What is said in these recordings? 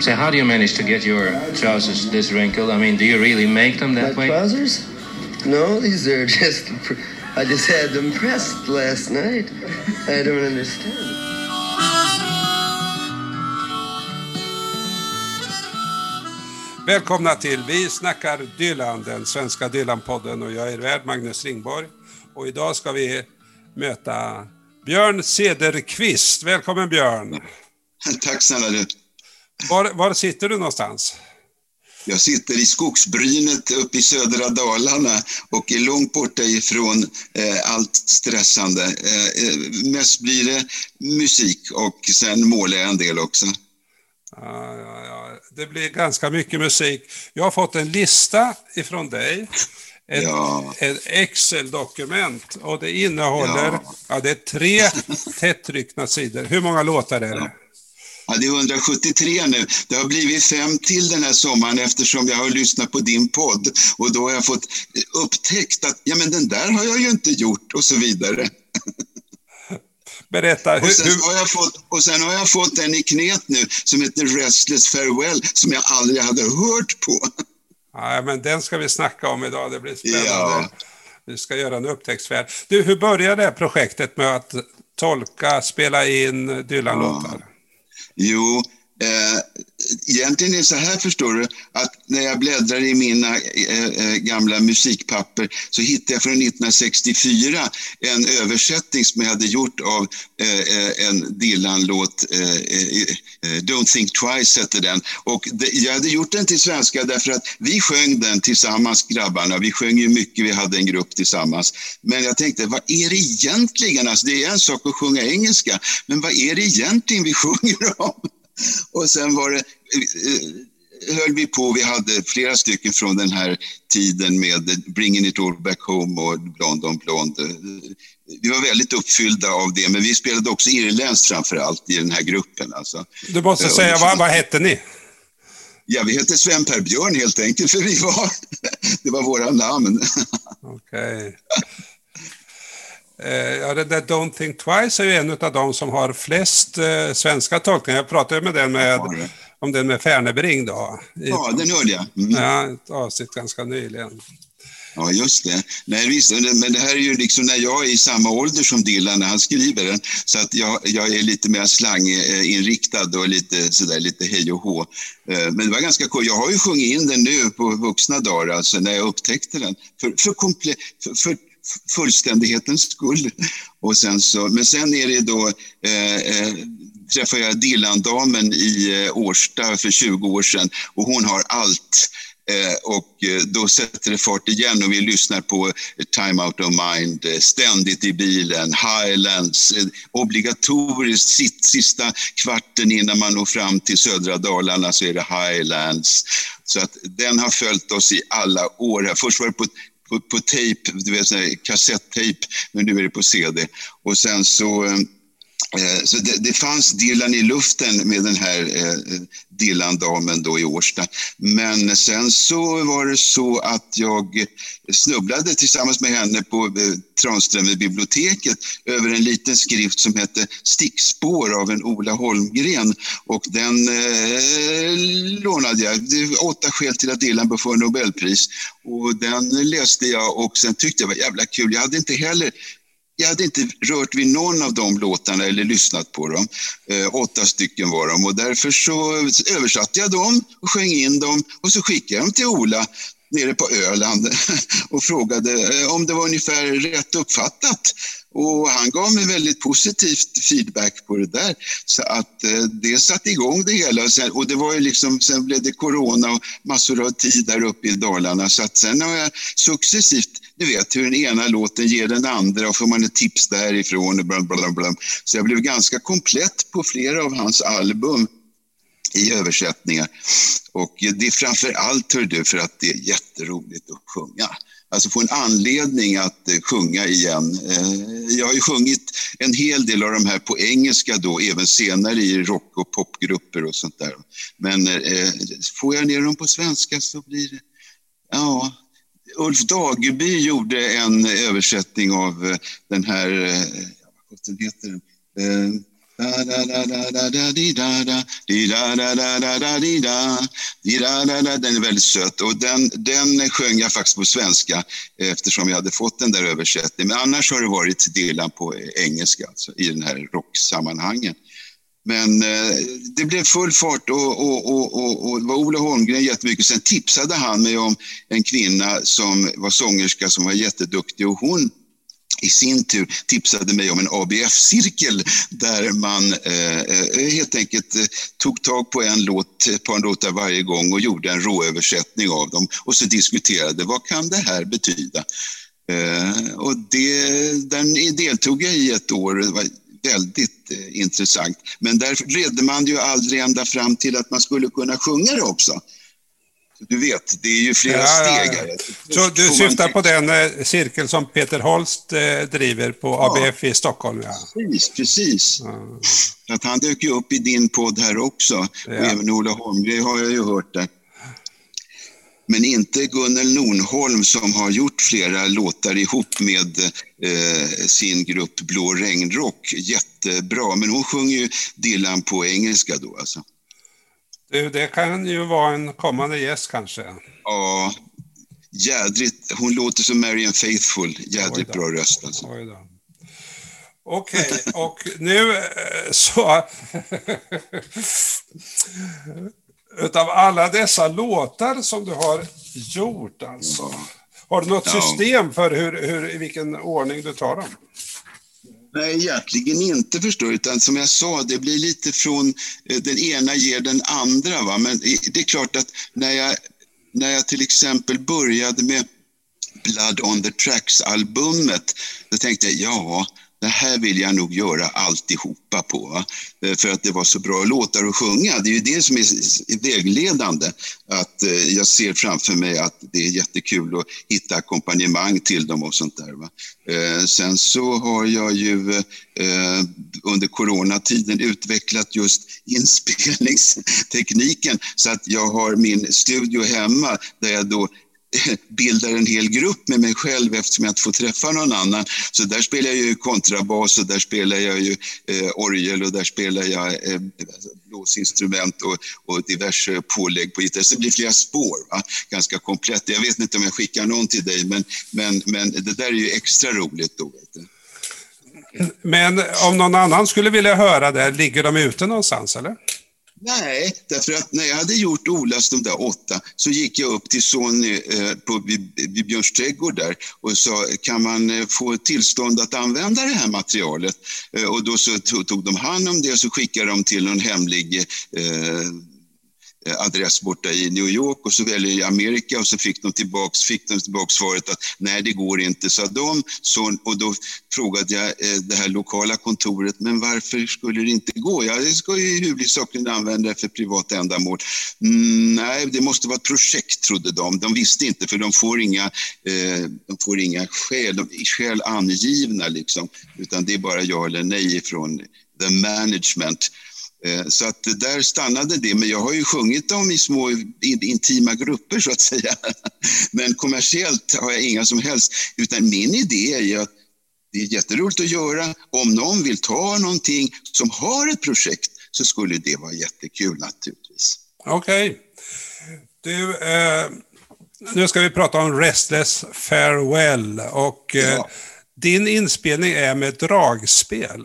So how do you manage to get your trousers this wrinkled? I mean, do you really make them that My way? trousers? No, these are just. I just had them pressed last night. I don't understand. Välkomna till Vi snackar Dylan, den svenska Dylan-podden och jag är värd Magnus Ringborg. Och idag ska vi möta Björn Cederqvist. Välkommen Björn! Tack snälla du. Var, var sitter du någonstans? Jag sitter i skogsbrynet uppe i södra Dalarna och är långt borta ifrån eh, allt stressande. Eh, eh, mest blir det musik och sen målar jag en del också. Ja, ja, ja. Det blir ganska mycket musik. Jag har fått en lista ifrån dig. Ett, Ja. ett Excel-dokument och det innehåller ja. Ja. det är tre tättryckta sidor. Hur många låtar är det? Ja, det är 173 nu. Det har blivit fem till den här sommaren eftersom jag har lyssnat på din podd och då har jag fått upptäckt att ja, men den där har jag ju inte gjort och så vidare. Berätta, hur, Och sen, hur, har jag fått, och sen har jag fått en i knät nu som heter Restless Farewell som jag aldrig hade hört på. Ja, men den ska vi snacka om idag, det blir spännande. Ja. Vi ska göra en upptäcktsfärd. Du, hur började det här projektet med att tolka, spela in Dylan-låtar? Jo, eh, egentligen är det så här förstår du, att när jag bläddrar i mina eh, eh gamla musikpapper så hittade jag från 1964 en översättning som jag hade gjort av eh, eh en Dylan-låt, eh, eh, eh, Don't think twice hette den. Och det, jag hade gjort den till svenska därför att vi sjöng den tillsammans grabbarna. Vi sjöng ju mycket, vi hade en grupp tillsammans. Men jag tänkte, vad är det egentligen? Alltså, det är en sak att sjunga engelska, men vad är det egentligen vi sjunger om? Och sen var det, höll vi på, vi hade flera stycken från den här tiden med Bringing it all back home och Blond on Blond. Vi var väldigt uppfyllda av det, men vi spelade också irländskt framför allt i den här gruppen. Alltså. Du måste Eh, säga, och- vad, vad hette ni? Ja, vi hette Sven Per Björn helt enkelt, för vi var, det var våra namn. Okej. Eh, Ja, det där Don't think twice är ju en av de som har flest eh, svenska tolkningar. Jag pratade med den med. Om den med Färnebring då. Ja, den hörde jag. Mm. ja, ett avsnitt ganska nyligen. Ja, just det. Nej, visst, men det här är ju liksom när jag är i samma ålder som Dylan när han skriver den. Så att jag, jag är lite mer slanginriktad och lite sådär lite hej och hå. Eh, Men det var ganska coolt. Jag har ju sjungit in den nu på vuxna dagar, alltså när jag upptäckte den. För, för, komple- för, för fullständighetens skull. Och sen så, men sen är det då eh, eh, träffade jag Dillan-damen i eh, Årsta för 20 år sedan och hon har allt. Eh, och eh, då sätter det fart igen och vi lyssnar på Time Out of Mind ständigt i bilen, Highlands, obligatoriskt sitt, sista kvarten innan man når fram till södra Dalarna så är det Highlands. Så att den har följt oss i alla år. Först var det på på, på tejp, du vet, kassettejp, men nu är det på CD. Och sen så, Eh, så det, det fanns Dylan i luften med den här eh, Dylan-damen då i Årsta. Men sen så var det så att jag snubblade tillsammans med henne på eh, Tranströmer biblioteket över en liten skrift som hette Stickspår av en Ola Holmgren och den eh, lånade jag. Det åtta skäl till att Dylan bör få Nobelpris och den läste jag och sen tyckte jag var jävla kul. Jag hade inte heller jag hade inte rört vid någon av de låtarna eller lyssnat på dem. Eh, åtta stycken var de. Och därför så översatte jag dem och sjöng in dem. Och så skickade jag dem till Ola nere på Öland och frågade eh, om det var ungefär rätt uppfattat. Och han gav mig väldigt positivt feedback på det där. Så att eh, det satte igång det hela. Och, sen, och det var ju liksom, sen blev det corona och massor av tid där uppe i Dalarna. Så att sen har jag successivt, du vet hur den ena låten ger den andra och får man ett tips därifrån och bla, bla, bla. Så jag blev ganska komplett på flera av hans album i översättningar. Och det är framför allt, hör du, för att det är jätteroligt att sjunga. Alltså få en anledning att eh, sjunga igen. Eh, jag har ju sjungit en hel del av de här på engelska då, även senare i rock och popgrupper och sånt där. Men eh, får jag ner dem på svenska så blir det, ja, Ulf Dageby gjorde en översättning av eh, den här, vad heter den? Den är väldigt söt och den, den sjöng jag faktiskt på svenska eftersom jag hade fått den där översättningen. Men annars har det varit Dylan på engelska alltså, i den här rocksammanhangen. Men eh, det blev full fart och, och, och, och, och det var Ola Holmgren jättemycket. Sen tipsade han mig om en kvinna som var sångerska som var jätteduktig och hon i sin tur tipsade mig om en ABF-cirkel där man eh, eh, helt enkelt eh, tog tag på en låt, ett par låtar varje gång och gjorde en råöversättning av dem och så diskuterade vad kan det här betyda? Eh, och det, den deltog jag i ett år. Det var väldigt eh, intressant. Men där ledde man ju aldrig ända fram till att man skulle kunna sjunga det också. Du vet, det är ju flera ja, steg här. Så du syftar på den eh, cirkel som Peter Holst eh, driver på ja. ABF i Stockholm? Ja. Precis, precis. Ja. Att han dök ju upp i din podd här också. Och även Ola Holmgren har jag ju hört där. Men inte Gunnel Nornholm som har gjort flera låtar ihop med eh, sin grupp Blå regnrock. Jättebra, men hon sjunger ju Dylan på engelska då alltså. Du, det kan ju vara en kommande gäst kanske. Ja, jädrigt. Hon låter som Marian Faithful. Jädrigt bra röst alltså. Okej, okay, och nu eh, så... utav alla dessa låtar som du har gjort alltså. Har du något ja. system för hur, hur, i vilken ordning du tar dem? Nej, egentligen inte förstår. Utan som jag sa, det blir lite från eh, den ena ger den andra. Va? Men det är klart att när jag, när jag till exempel började med Blood on the Tracks-albumet, då tänkte jag, ja, det här vill jag nog göra alltihopa på. Va? Eh, för att det var så bra låtar att sjunga. Det är ju det som är vägledande. Att eh, jag ser framför mig att det är jättekul att hitta ackompanjemang till dem och sånt där. Va? Eh, sen så har jag ju under coronatiden utvecklat just inspelningstekniken så att jag har min studio hemma där jag då bildar en hel grupp med mig själv eftersom jag inte får träffa någon annan. Så där spelar jag ju kontrabas och där spelar jag ju eh, orgel och där spelar jag eh, blåsinstrument och, och diverse pålägg på gitarr. Så det blir flera spår, va? ganska komplett. Jag vet inte om jag skickar någon till dig men, men, men det där är ju extra roligt då. Vet du. Men om någon annan skulle vilja höra det, ligger de ute någonstans eller? Nej, därför att när jag hade gjort Olas de där åtta så gick jag upp till Sony eh, på, vid, vid Björns trädgård där och sa kan man eh, få tillstånd att använda det här materialet? Eh, och då så tog de hand om det och så skickade de till någon hemlig Eh, Eh, adress borta i New York och så väljer jag Amerika och så fick de tillbaks, fick de tillbaks svaret att nej, det går inte, sa de. Så, och då frågade jag eh, det här lokala kontoret, men varför skulle det inte gå? Ja, det ska ju huvudsakligen använda för privata ändamål. Mm, nej, det måste vara ett projekt, trodde de. De visste inte, för de får inga, eh, de får inga skäl, de, skäl angivna, liksom, utan det är bara ja eller nej från the management. Eh, så att där stannade det, men jag har ju sjungit dem i små intima grupper så att säga. Men kommersiellt har jag inga som helst, utan min idé är ju att det är jätteroligt att göra. Om någon vill ta någonting som har ett projekt så skulle det vara jättekul naturligtvis. Okej. Okay. Du, eh, nu ska vi prata om Restless Farewell och eh, ja. din inspelning är med dragspel.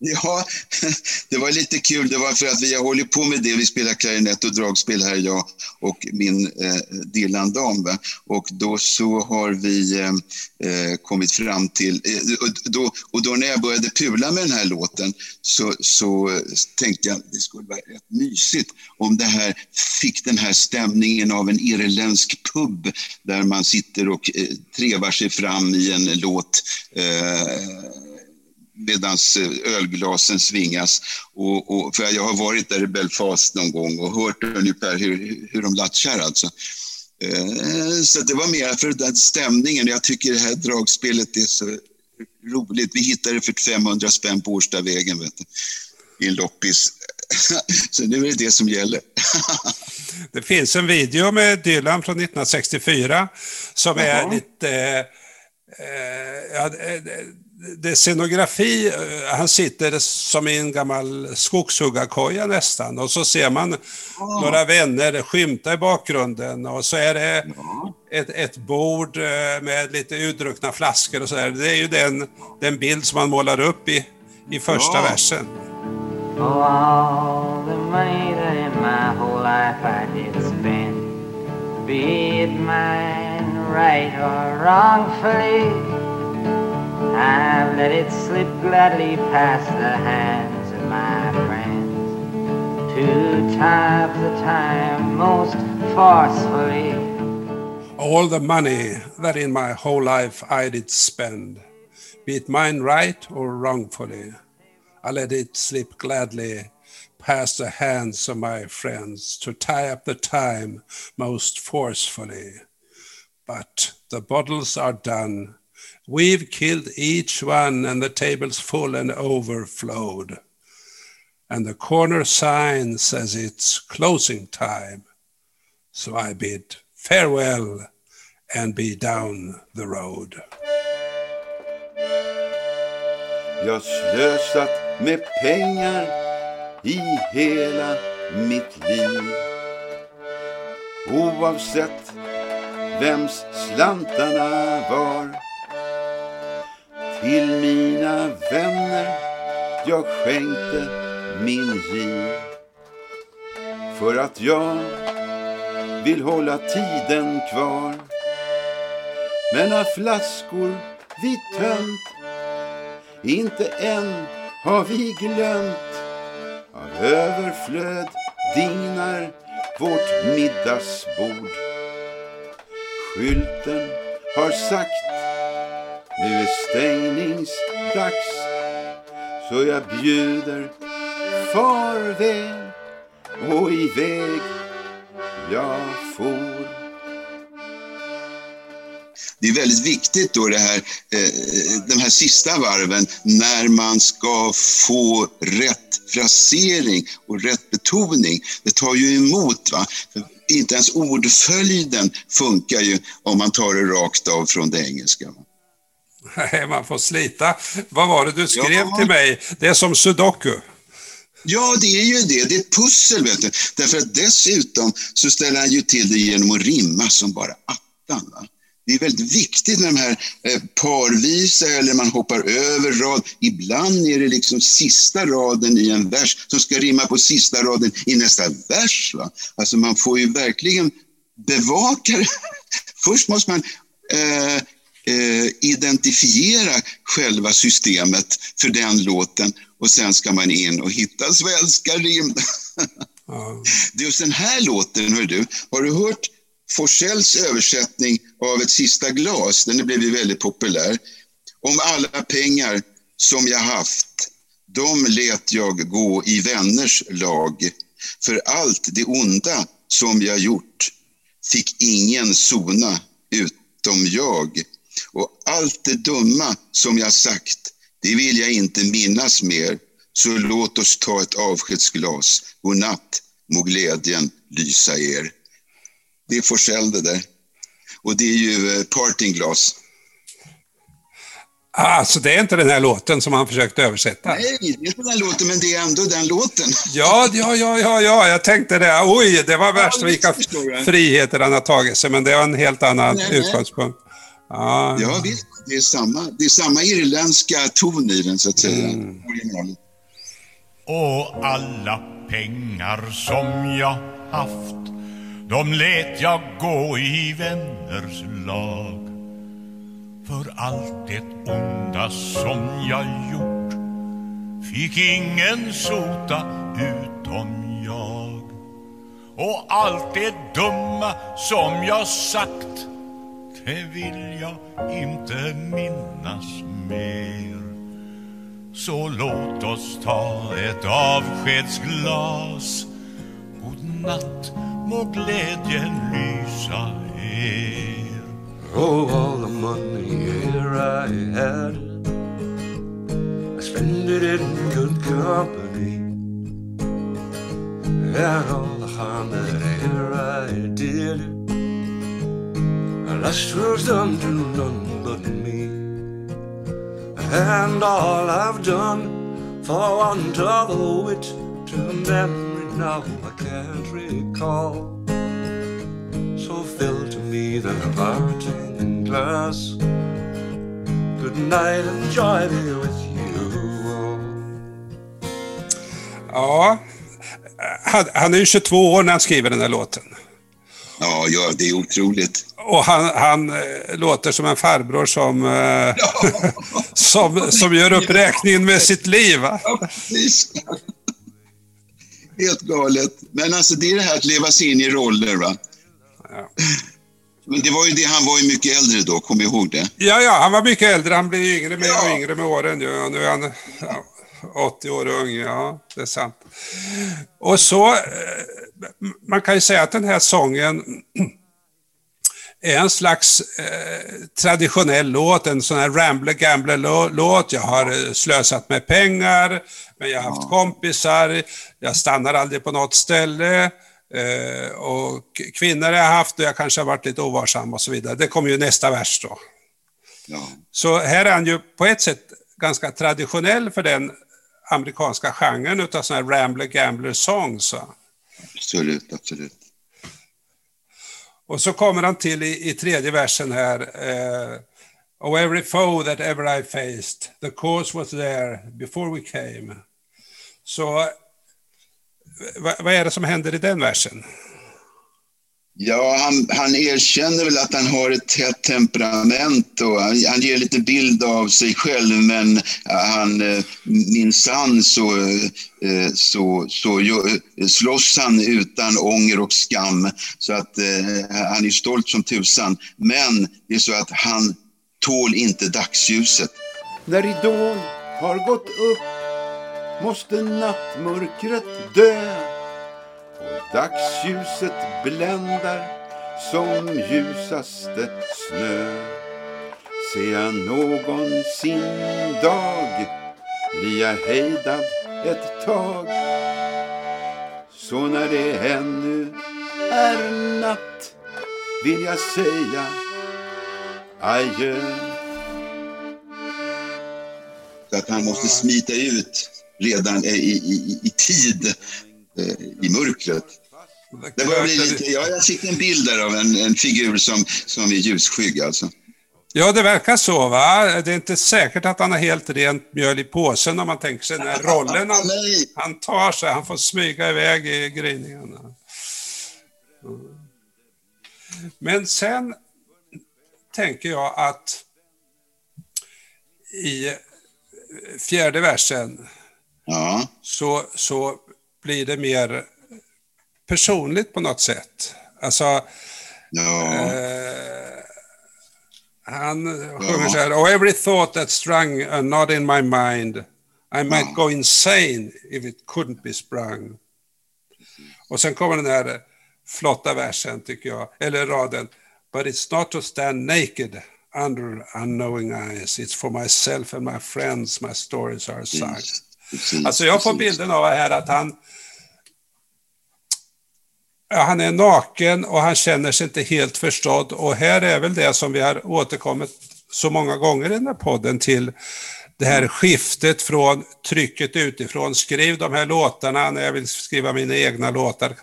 Ja, det var lite kul. Det var för att vi har hållit på med det. Vi spelar klarinett och dragspel här, jag och min eh, Dylan Dam. Va? Och då så har vi eh, eh, kommit fram till... Eh, och, då, och då när jag började pula med den här låten så, så tänkte jag att det skulle vara rätt mysigt om det här fick den här stämningen av en irländsk pub där man sitter och eh, trevar sig fram i en låt eh, medan eh, ölglasen svingas. Och, och, för jag har varit där i Belfast någon gång och hört ungefär hur, hur de latchar alltså. Eh, så det var mer för den stämningen. Jag tycker det här dragspelet är så roligt. Vi hittade det för 500 spänn på Årstavägen vet du, i en loppis. Så nu är det det som gäller. det finns en video med Dylan från 1964 som Jaha. är lite... Eh, ja, det är scenografi, eh, han sitter som i en gammal skogshuggarkoja nästan och så ser man ja. några vänner skymta i bakgrunden och så är det ja. ett, ett bord eh, med lite utdruckna flaskor och sådär. Det är ju den, den bild som man målar upp i, i första ja. versen. Oh, all the money that in my whole life I did spend Be it mine right or wrongfully I've let it slip gladly past the hands of my friends Two times the time most forcefully All the money that in my whole life I did spend Be it mine right or wrongfully I let it slip gladly past the hands of my friends to tie up the time most forcefully. But the bottles are done We've killed each one, and the table's full and overflowed. And the corner sign says it's closing time. So I bid farewell and be down the road. Jag slösat med pengar i hela mitt liv. Oavsett vems slantarna var till mina vänner jag skänkte min giv. För att jag vill hålla tiden kvar. Men av flaskor vi tömt, inte än har vi glömt. Av överflöd dignar vårt middagsbord. Skylten har sagt nu är stängningsdags så jag bjuder farväl och iväg jag for. Det är väldigt viktigt då det här, eh, de här sista varven när man ska få rätt frasering och rätt betoning. Det tar ju emot. Va? inte ens ordföljden funkar ju om man tar det rakt av från det engelska. Va? Nej, man får slita. Vad var det du skrev ja. till mig? Det är som sudoku. Ja, det är ju det. Det är ett pussel, vet du. Därför att dessutom så ställer han ju till det genom att rimma som bara attan. Va? Det är väldigt viktigt med de här eh, parvisa eller man hoppar över rad. Ibland är det liksom sista raden i en vers som ska rimma på sista raden i nästa vers. Va? Alltså man får ju verkligen bevaka det. Först måste man eh, eh, identifiera själva systemet för den låten och sen ska man in och hitta svenska rim. Ja. Just den här låten, hör du, har du hört Forsells översättning av Ett sista glas? Den blev ju väldigt populär. Om alla pengar som jag haft, de let jag gå i vänners lag. För allt det onda som jag gjort fick ingen sona utom jag. Och allt det dumma som jag sagt, det vill jag inte minnas mer. Så låt oss ta ett avskedsglas. God natt, må glädjen lysa er. Det är Forsell det där. Och det är ju eh, partingglas. Alltså det är inte den här låten som han försökte översätta? Nej, det är inte den låten, men det är ändå den låten. Ja, ja, ja, ja, ja. jag tänkte det. Oj, det var värst vilka friheter han har tagit sig, men det var en helt annan nej, utgångspunkt. Ah. Ja, visst. Det är, samma, det är samma irländska ton i den, så att säga. Mm. Och alla pengar som jag haft de let jag gå i vänners lag För allt det onda som jag gjort Fick ingen sota utom jag Och allt det dumma som jag sagt det vill jag inte minnas mer. Så låt oss ta ett avskedsglas. God natt, må glädjen lysa er. Oh, all the money here I had I spent it in good company And all the harm that here I did last was done to none but me. and all I've done for want of a wit to memory now I can't recall. So fill to me the parting glass. Good night and joy be with you all. Ja, han är ju 22 år när han skriver den här låten. Ja, ja, det är otroligt. Och han, han eh, låter som en farbror som, eh, som, som gör upp räkningen med sitt liv. Va? Ja. Helt galet. Men alltså det är det här att leva sig in i roller va. Ja. Men det var ju det, han var ju mycket äldre då, kom ihåg det. Ja, ja, han var mycket äldre. Han blir yngre med, Ja. och yngre med åren. Ja, nu är han ja, 80 år ung. Ja, det är sant. Och så, eh, man kan ju säga att den här sången är en slags eh, traditionell låt, en sån här Rambler Gambler-låt. Jag har eh, slösat med pengar, men jag har haft kompisar, jag stannar aldrig på något ställe. Eh, och kvinnor har jag haft och jag kanske har varit lite ovarsam och så vidare. Det kommer ju nästa vers då. Ja, Så här är han ju på ett sätt ganska traditionell för den amerikanska genren utav sådana här Rambler Gambler songs. va. absolut, absolut. Och så kommer han till i, i tredje versen här. Eh, oh every foe that ever I faced, the cause was there before we came. Så vad, vad är det som händer i den versen? Ja, han, han erkänner väl att han har ett hett temperament och han, han ger lite bild av sig själv men han eh, minsann eh, så, så, så, så eh, slåss han utan ånger och skam. Så att han är stolt som tusan. Men det är så att han tål inte dagsljuset. När ridån har gått upp måste nattmörkret dö dagsljuset bländar som ljusaste snö. Ser jag någonsin dag blir jag hejdad ett tag så när det ännu är natt vill jag säga adjö. Så att han måste smita ut redan i, i, i, tid i mörkret. Det börjar bli lite, ja, jag fick en bild där av en, en figur som, som är ljusskygg alltså. Ja, det verkar så va. Det är inte säkert att han har helt rent mjöl i påsen om man tänker sig den här rollen han, han tar sig. Han får smyga iväg i gryningen. Mm. Men sen tänker jag att i fjärde versen Ja, så, så blir det mer personligt på något sätt. Alltså, ja, Eh, han sjunger så här. Oh, every thought that strung a knot in my mind. I might go insane if it couldn't be sprung. Och sen kommer den här flotta versen tycker jag, eller raden. But it's not to stand naked under unknowing eyes. It's for myself and my friends my stories are sung. precis. Precis Alltså jag får precis. bilden av här att han ja, han är naken och han känner sig inte helt förstådd. Och här är väl det som vi har återkommit så många gånger i den här podden till det här skiftet från trycket utifrån. Skriv de här låtarna när jag vill skriva mina egna låtar.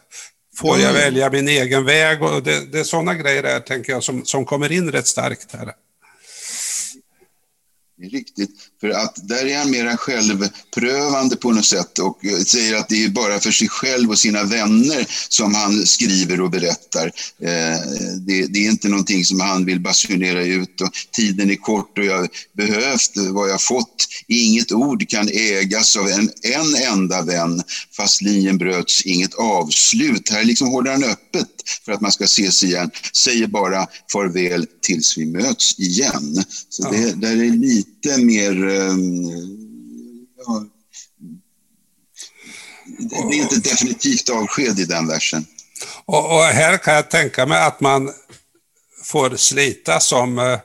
Får jag välja min egen väg? Och det, det är sådana grejer där, tänker jag, som, som kommer in rätt starkt här. Det är riktigt. För att där är han mera självprövande på något sätt och eh, säger att det är bara för sig själv och sina vänner som han skriver och berättar. Eh, det, det är inte någonting som han vill basunera ut och tiden är kort och jag behövt vad jag fått. Inget ord kan ägas av en, en enda vän fast linjen bröts inget avslut. Här liksom håller han öppet för att man ska ses igen. Säger bara farväl tills vi möts igen. Så det, där är lite mer... ehm, ja, det är inte definitivt avsked i den versen. Och, och här kan jag tänka mig att man får slita som eh,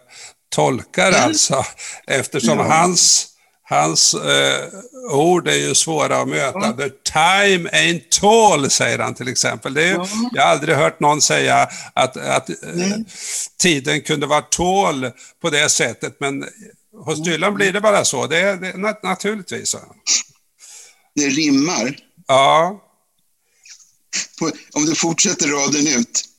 tolkare alltså, eftersom Ja. hans, hans eh, ord är ju svåra att möta. The time ain't tall, säger han till exempel. Det är, ju- Jag har aldrig hört någon säga att, att eh, tiden kunde vara tål på det sättet, men hos Dylan blir det bara så. Det är, det, nat naturligtvis. Det rimmar. Ja. På, om du fortsätter raden ut.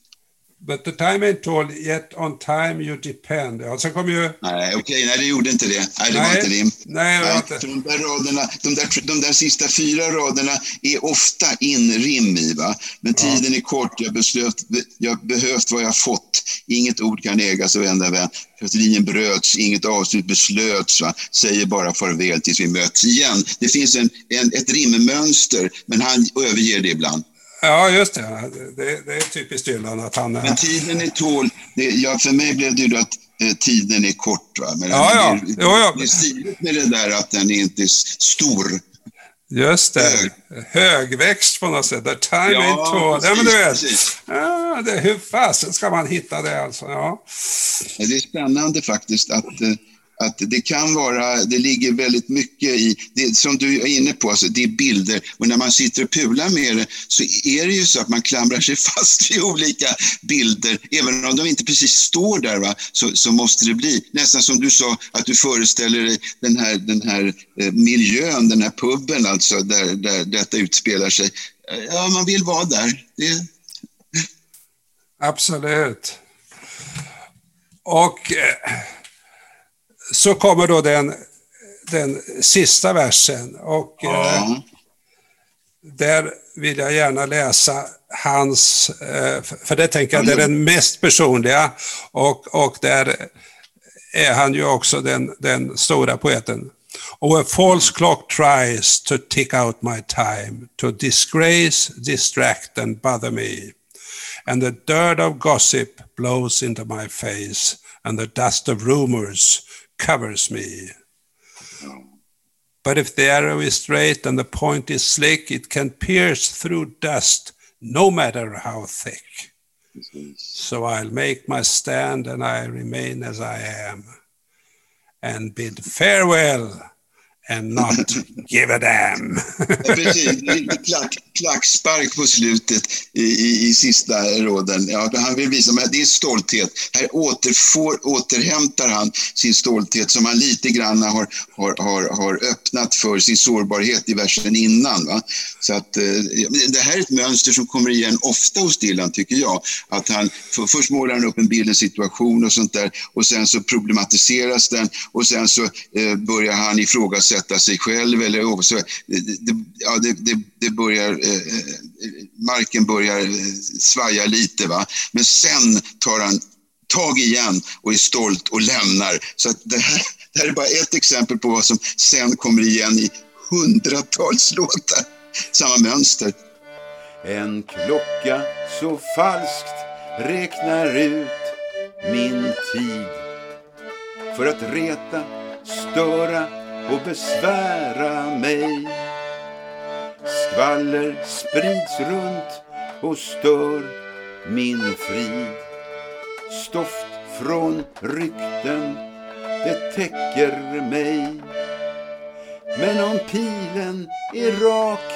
But the time ain't told yet on time you depend. Ja, sen kommer ju... Nej, okej, okay, nej det gjorde inte det. Nej, det nej, var inte rim. Nej, det var inte. De, där raderna, de, där, de där sista fyra raderna är ofta inrim i, va? Men ja. tiden är kort, jag, beslöt, jag behövt vad jag fått. Inget ord kan ägas av enda vän. Linjen bröts, inget avslut beslöts, va? säger bara farväl tills vi möts igen. Det finns en, en, ett rimmönster, men han överger det ibland. Ja, just det. Det, det är typiskt Dylan att han... Men tiden är tål. Det, ja, för mig blev det ju att eh, tiden är kort. Va? Men ja, ja. Det, ja. det är stiligt med det där att den är inte stor. Just det. Hög. Högväxt på något sätt. The time ja, ain't tall. Ja, men du vet. Ja, det, hur fasen ska man hitta det alltså? Ja. Det är spännande faktiskt att eh, att det kan vara, det ligger väldigt mycket i, det, som du är inne på, alltså, det är bilder och när man sitter och pular med det så är det ju så att man klamrar sig fast vid olika bilder, även om de inte precis står där va, så, så måste det bli, nästan som du sa, att du föreställer dig den här, den här eh, miljön, den här puben alltså, där, där detta utspelar sig. Eh, ja, man vill vara där. Det... Absolut. Och eh, så kommer då den, den sista versen och ja. eh, där vill jag gärna läsa hans, eh, för det tänker jag det är den mest personliga och, och där är han ju också den, den stora poeten. Oh, a false clock tries to tick out my time, to disgrace, distract and bother me. And the dirt of gossip blows into my face, and the dust of rumors covers me. But if the arrow is straight and the point is slick, it can pierce through dust, no matter how thick. So I'll make my stand and I remain as I am and bid farewell and not give a damn. Precis, lite klack, klackspark på slutet i, i, i sista råden. Ja, han vill visa att det är stolthet. Här återfår, återhämtar han sin stolthet som han lite grann har, har, har, har öppnat för sin sårbarhet i versen innan. Va? Så att, eh, det här är ett mönster som kommer igen ofta hos Dylan, tycker jag. Att han, för, först målar han upp en bild, en situation och sånt där och sen så problematiseras den och sen så eh, börjar han ifrågasätta sig själv eller så, det, det, ja, det, det, det börjar Eh, eh marken börjar eh, svaja lite. Va? Men sen tar han tag igen och är stolt och lämnar. Så att det, här, det här är bara ett exempel på vad som sen kommer igen i hundratals låtar. Samma mönster. En klocka så falskt räknar ut min tid för att reta, störa och besvära mig. Skvaller sprids runt och stör min frid. Stoft från rykten, det täcker mig. Men om pilen är rak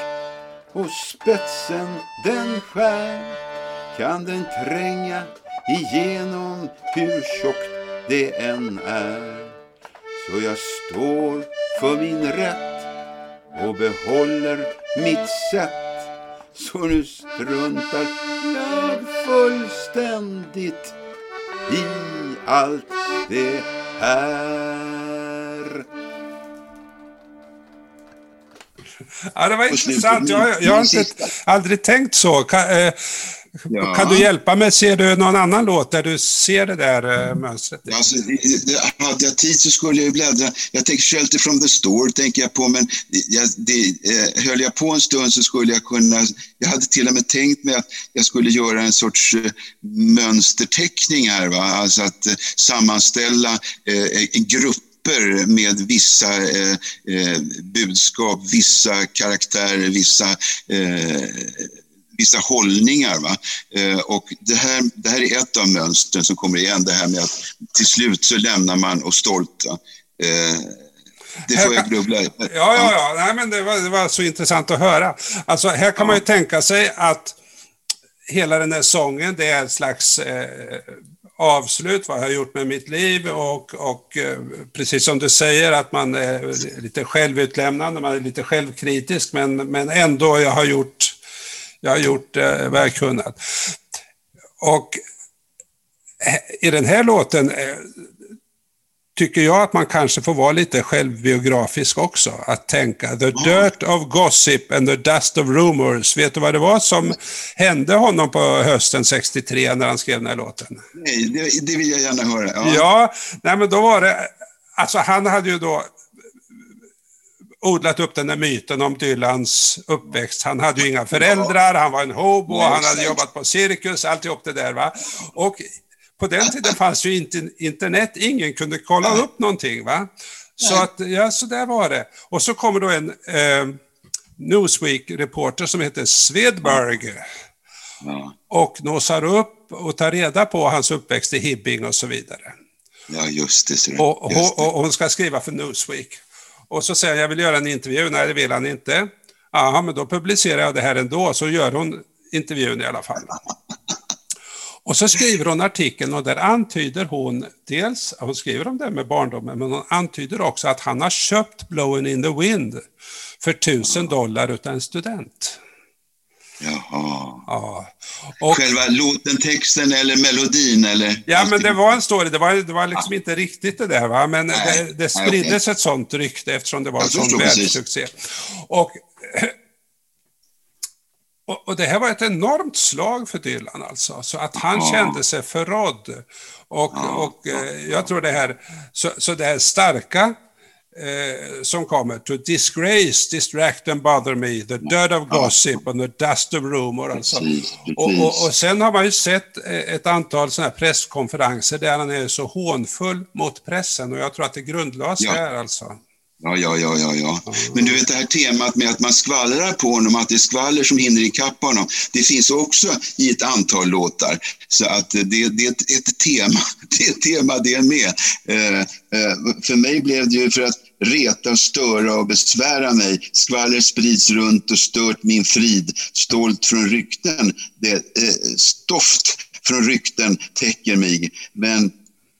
och spetsen den skär kan den tränga igenom hur tjockt det än är. Så jag står för min rätt och behåller mitt sätt. Så nu struntar jag fullständigt i allt det här. Ja, det var intressant. Jag, jag har inte, aldrig tänkt så. Kan, eh, Ja. Kan du hjälpa mig? Ser du någon annan låt där du ser det där äh, mönstret? Alltså, hade jag tid så skulle jag bläddra. Jag tänker Shelter from the Store, tänker jag på, men jag, det, eh, höll jag på en stund så skulle jag kunna... Jag hade till och med tänkt mig att jag skulle göra en sorts eh, mönsterteckning här, va? alltså att eh, sammanställa eh, grupper med vissa eh, eh, budskap, vissa karaktärer, vissa eh, vissa hållningar. Va? Eh, och det här, det här är ett av mönstren som kommer igen, det här med att till slut så lämnar man och stolt. Va? Eh, det får jag grubbla Ja, ja, ja. Nej, men det, var, det var så intressant att höra. Alltså, här kan man ju tänka sig att hela den här sången, det är ett slags eh, avslut, vad jag har gjort med mitt liv och, och eh, precis som du säger att man är lite självutlämnande, man är lite självkritisk men, men ändå jag har gjort, jag har gjort eh, vad jag kunnat. Och eh, i den här låten eh, tycker jag att man kanske får vara lite självbiografisk också. Att tänka the dirt of gossip and the dust of rumors. Vet du vad det var som hände honom på hösten 63 när han skrev den här låten? Nej, det, det vill jag gärna höra. Ja, ja nej, men då var det, alltså han hade ju då odlat upp den där myten om Dylans uppväxt. Han hade ju inga föräldrar, han var en hobo, han hade jobbat på cirkus, alltihop det där. Va? Och på den tiden fanns ju inte internet, ingen kunde kolla upp någonting. va? Så att, ja, så där var det. Och så kommer då en eh, Newsweek-reporter som heter Svedberg. Ja. Och nosar upp och tar reda på hans uppväxt i Hibbing och så vidare. Ja, just det. Så och, just det. och, hon ska skriva för Newsweek. Och så säger han, jag vill göra en intervju. Nej, det vill han inte. Ja, men då publicerar jag det här ändå. Så gör hon intervjun i alla fall. Och så skriver hon artikeln och där antyder hon dels, hon skriver om det med barndomen, men hon antyder också att han har köpt Blowing in the Wind för tusen dollar utav en student. Jaha. Ja. Och, Själva låten, texten eller melodin eller? Ja, men det var en story. Det var, det var liksom ja. inte riktigt det där, va? men Nej. det, det spriddes okay. ett sånt rykte eftersom det var en sån världssuccé. Och och, och, det här var ett enormt slag för Dylan alltså, så att han ja. kände sig förrådd. Och, ja. och eh, jag tror det här, så, så det här starka eh, som kommer, to disgrace, distract and bother me, the dirt of gossip and the dust of rumor. Alltså. Precis, precis. Och, och, och, sen har man ju sett eh, ett antal sådana här presskonferenser där han är så hånfull mot pressen och jag tror att det grundlades ja. här alltså. Ja, ja, ja, ja, ja. Men du vet det här temat med att man skvallrar på honom, att det är skvaller som hinner ikapp honom. Det finns också i ett antal låtar. Så att det, det är ett, ett tema, det är ett tema det med. Eh, eh, för mig blev det ju för att reta, störa och besvära mig. Skvaller sprids runt och stört min frid. Stolt från rykten. Det, eh, stoft från rykten täcker mig. Men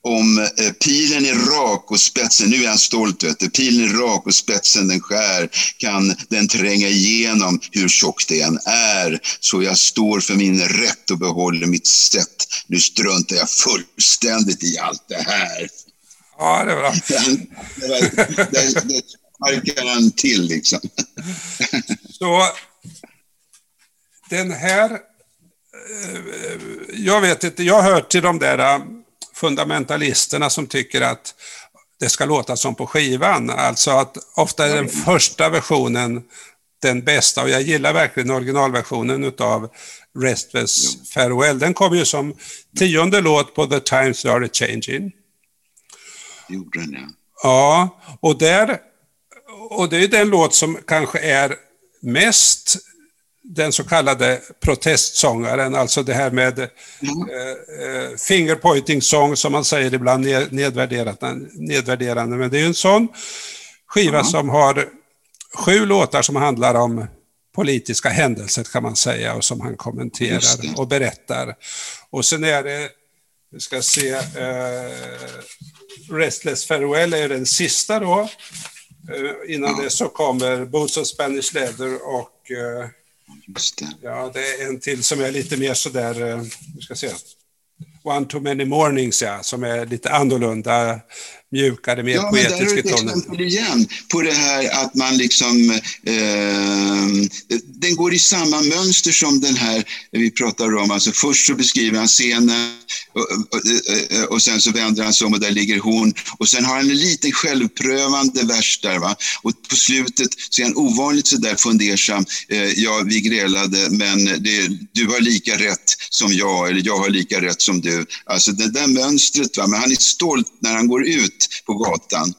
om eh, pilen är rak och spetsen, nu är han stolt, vet du, pilen är rak och spetsen den skär, kan den tränga igenom hur tjock det än är. Så jag står för min rätt och behåller mitt sätt. Nu struntar jag fullständigt i allt det här. Ja, det är bra. det, sparkar han till liksom. Så den här, eh, jag vet inte, jag hör till de där fundamentalisterna som tycker att det ska låta som på skivan. Alltså att ofta är den första versionen den bästa och jag gillar verkligen originalversionen utav Restless Farewell. Den kom ju som tionde låt på The Times Are Changing. Gjorde den ja. Ja, och där, och det är den låt som kanske är mest den så kallade protestsångaren, alltså det här med mm. eh, fingerpointing song som man säger ibland nedvärderande, nedvärderande. Men det är en sån skiva mm. som har sju låtar som handlar om politiska händelser kan man säga och som han kommenterar och berättar. Och sen är det, vi ska se, eh, Restless Farewell är den sista då. Eh, innan mm. det så kommer Boots of Spanish Leather och eh, Just det. Ja, det är en till som är lite mer sådär, eh, vi ska se. One Too Many Mornings, ja, som är lite annorlunda, mjukare, mer ja, poetisk i tonen. Ja, men där är ett exempel igen på det här att man liksom, eh, den går i samma mönster som den här vi pratar om. Alltså först så beskriver han scenen och, och, och, sen så vänder han sig om och där ligger hon. Och sen har han en liten självprövande vers där. Va? Och på slutet så är han ovanligt sådär fundersam. Eh, ja, vi grälade, men det, du har lika rätt som jag, eller jag har lika rätt som du. Alltså det där mönstret, va? men han är stolt när han går ut på gatan.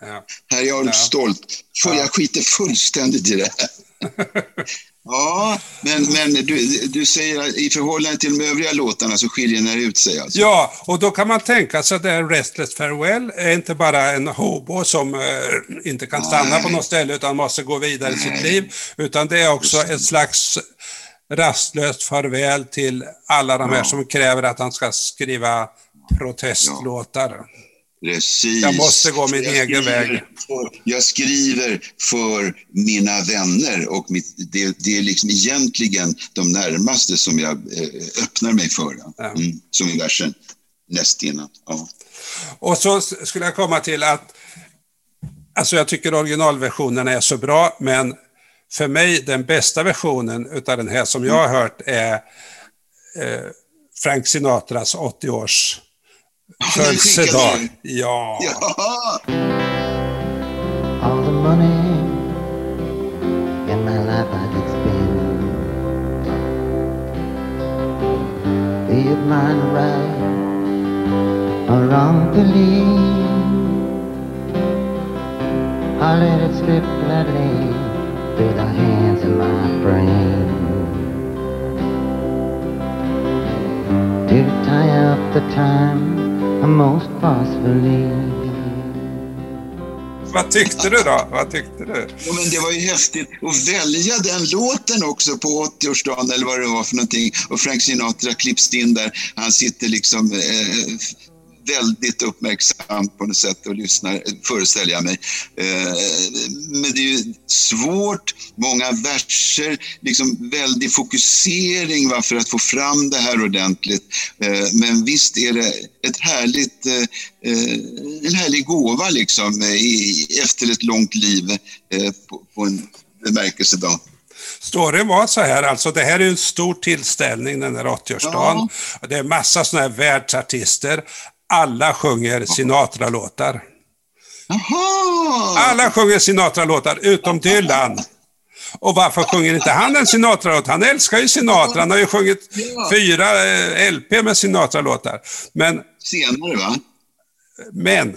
Ja. Här är jag ja. stolt. För jag skiter fullständigt i det här. Ja, men, men du, du säger att i förhållande till de övriga låtarna så skiljer den ut sig alltså? Ja, och då kan man tänka sig att det är Restless Farewell är inte bara en hobo som eh, inte kan stanna Nej. på något ställe utan måste gå vidare i sitt liv, utan det är också ett slags rastlöst farväl till alla de här Ja. som kräver att han ska skriva protestlåtar. Precis. Jag måste gå min Jag egen väg. För, jag skriver för mina vänner och mitt, det, det är liksom egentligen de närmaste som jag eh, öppnar mig för. Mm, som i versen näst innan. Ja. Och så skulle jag komma till att, alltså jag tycker originalversionen är så bra, men för mig den bästa versionen utav den här som jag har hört är eh, Frank Sinatras 80-års den skickade födelsedag. du. Ja. Ja. All the money in my life I could spend. Be it mine right or wrongfully. I let it slip gladly through the hands of my brain. To tie up the time most forcefully. Vad tyckte du då? Vad tyckte du? Ja, men det var ju häftigt att välja den låten också på 80-årsdagen eller vad det var för någonting. Och Frank Sinatra klipps in där. Han sitter liksom eh, väldigt uppmärksam på något sätt och lyssnar, föreställer jag mig. Eh, men det är ju svårt, många verser, liksom väldig fokusering va, för att få fram det här ordentligt. Eh, men visst är det ett härligt, eh, en härlig gåva liksom efter ett långt liv på, en bemärkelsedag. Storyn var så här, alltså det här är en stor tillställning den här 80-årsdagen. Och Det är massa sådana här världsartister. Alla sjunger Sinatra-låtar. Alla sjunger Sinatra-låtar utom Dylan. Och varför sjunger inte han en Sinatra-låt? Han älskar ju Sinatra. Han har ju sjungit Ja. fyra eh, LP med Sinatra-låtar. Men, Senare va? men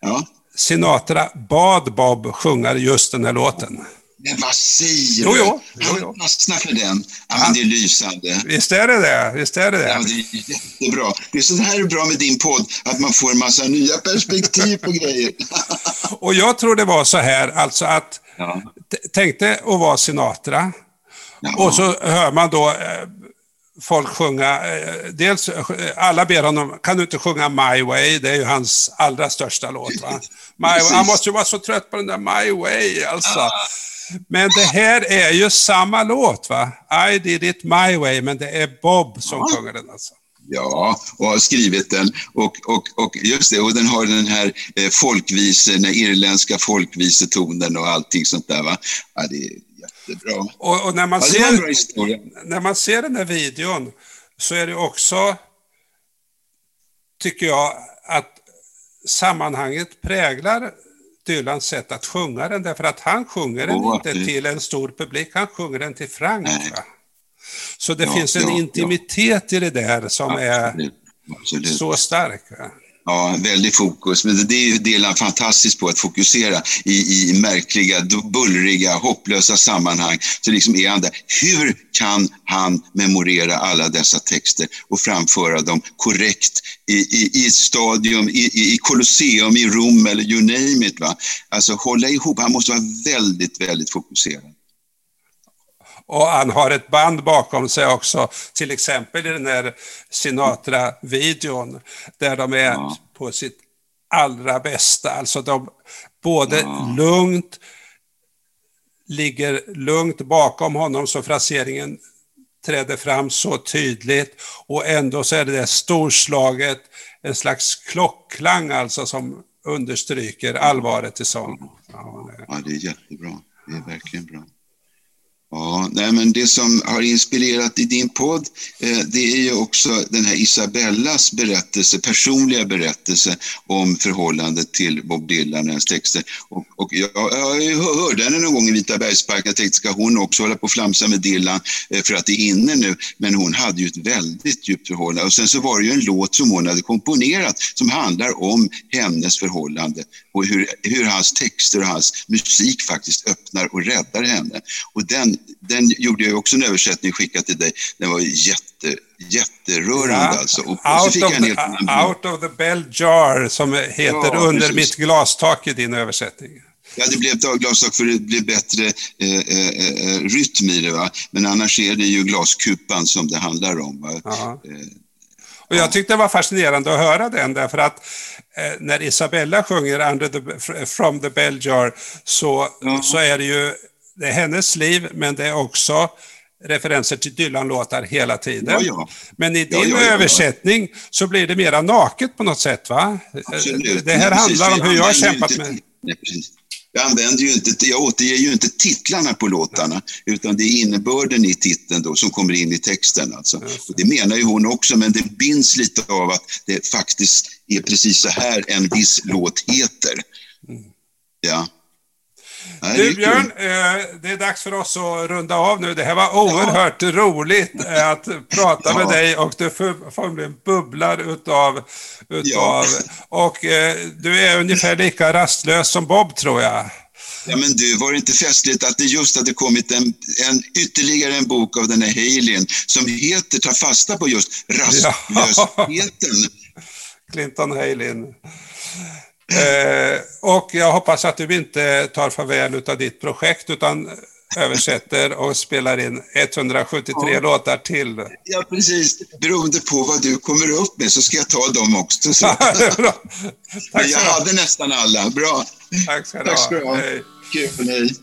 Ja. Sinatra bad Bob sjunga just den här låten. Men vad säger du? jo, jo, jo. Fastnar för den. Ja, men det är lysande. Visst är det det? Visst är det Ja, det? det är jättebra. Det är så här är bra med din podd, att man får en massa nya perspektiv på grejer. Och jag tror det var så här, alltså att Ja. t- tänkte att vara Sinatra. Och så hör man då eh, folk sjunga, eh, dels eh, alla ber honom, kan du inte sjunga My Way? Det är ju hans allra största låt. Va? My. Han måste ju vara så trött på den där My Way alltså. Men det här är ju samma låt va? I did it my way, men det är Bob som sjunger den alltså. Ja, och har skrivit den. Och, och, och just det, och den har den här eh, folkvise, den irländska folkvisetonen och allting sånt där. Va? Ja, det är jättebra. Och, och när, man Ja, ser, när man ser den här videon så är det också, tycker jag, att sammanhanget präglar Dylans sätt att sjunga den, därför att han sjunger den inte det- till en stor publik, han sjunger den till Frank. Så det Ja, finns en ja, ja. intimitet i det där som är Absolut. Absolut. så stark. Va? Ja, väldigt fokus. Men det är ju fantastiskt på att fokusera i, i märkliga, bullriga, hopplösa sammanhang. Så liksom är han där. Hur kan han memorera alla dessa texter och framföra dem korrekt i, i, i ett stadium, i, i, i Colosseum i Rom eller you name it. Va? Alltså hålla ihop. Han måste vara väldigt, väldigt fokuserad. Och han har ett band bakom sig också, till exempel i den här Sinatra-videon, där de är Ja. på sitt allra bästa. Alltså de både lugnt, ligger lugnt bakom honom så fraseringen träder fram så tydligt och ändå så är det där storslaget, en slags klockklang alltså som understryker allvaret i sång. Ja, det- Ja, det är jättebra. Det är verkligen bra. Ja, nej, men det som har inspirerat i din podd, eh, det är ju också den här Isabellas berättelse, personliga berättelse om förhållandet till Bob Dylan och hans texter. Och, och jag, jag hörde henne någon gång i Vita bergsparken, jag tänkte ska hon också hålla på och flamsa med Dylan eh, för att det är inne nu? Men hon hade ju ett väldigt djupt förhållande. Och sen så var det ju en låt som hon hade komponerat som handlar om hennes förhållande och hur, hur hans texter och hans musik faktiskt öppnar och räddar henne. Och den, den gjorde jag också en översättning och skickade till dig. Den var jätte, jätterörande Ja, alltså. Och, och out, jag of the, out of the bell jar, som heter Ja, Under precis. mitt glastak i din översättning. Ja, det blev glastak för det blev bättre eh, eh, eh, rytm i det. Va? Men annars är det ju glaskupan som det handlar om. Eh, Och jag tyckte det var fascinerande att höra den därför att eh, när Isabella sjunger Under the, From the Bell Jar så, Ja. så är det ju det är hennes liv men det är också referenser till Dylan-låtar hela tiden. Ja, ja. Men i din ja, översättning så blir det mera naket på något sätt va? Absolut. Det här handlar om hur jag har kämpat inte med... tit- Nej, precis. Jag, använder ju inte, jag återger ju inte titlarna på låtarna, utan det är innebörden i titeln då som kommer in i texten. Alltså. Och det menar ju hon också, men det binds lite av att det faktiskt är precis så här en viss låt heter. Ja. Nej, det är Du. Björn, eh, det är dags för oss att runda av nu. Det här var oerhört roligt eh, att prata med Ja. dig och du formligen bubblar utav... utav Ja. Och eh, du är ungefär lika rastlös som Bob tror jag. Ja, men du, var det inte festligt att det just hade kommit en, en, ytterligare en bok av den här Halien som heter, tar fasta på just rastlösheten. Clinton Halin. Eh, och jag hoppas att du inte tar farväl utav ditt projekt utan översätter och spelar in 173 Ja. låtar till. Ja, precis. Beroende på vad du kommer upp med så ska jag ta dem också. Så. Bra. Tack jag ha. hade nästan alla. Bra. Tack ska du Tack ska du ha. ha. Hej. Kul. Hej.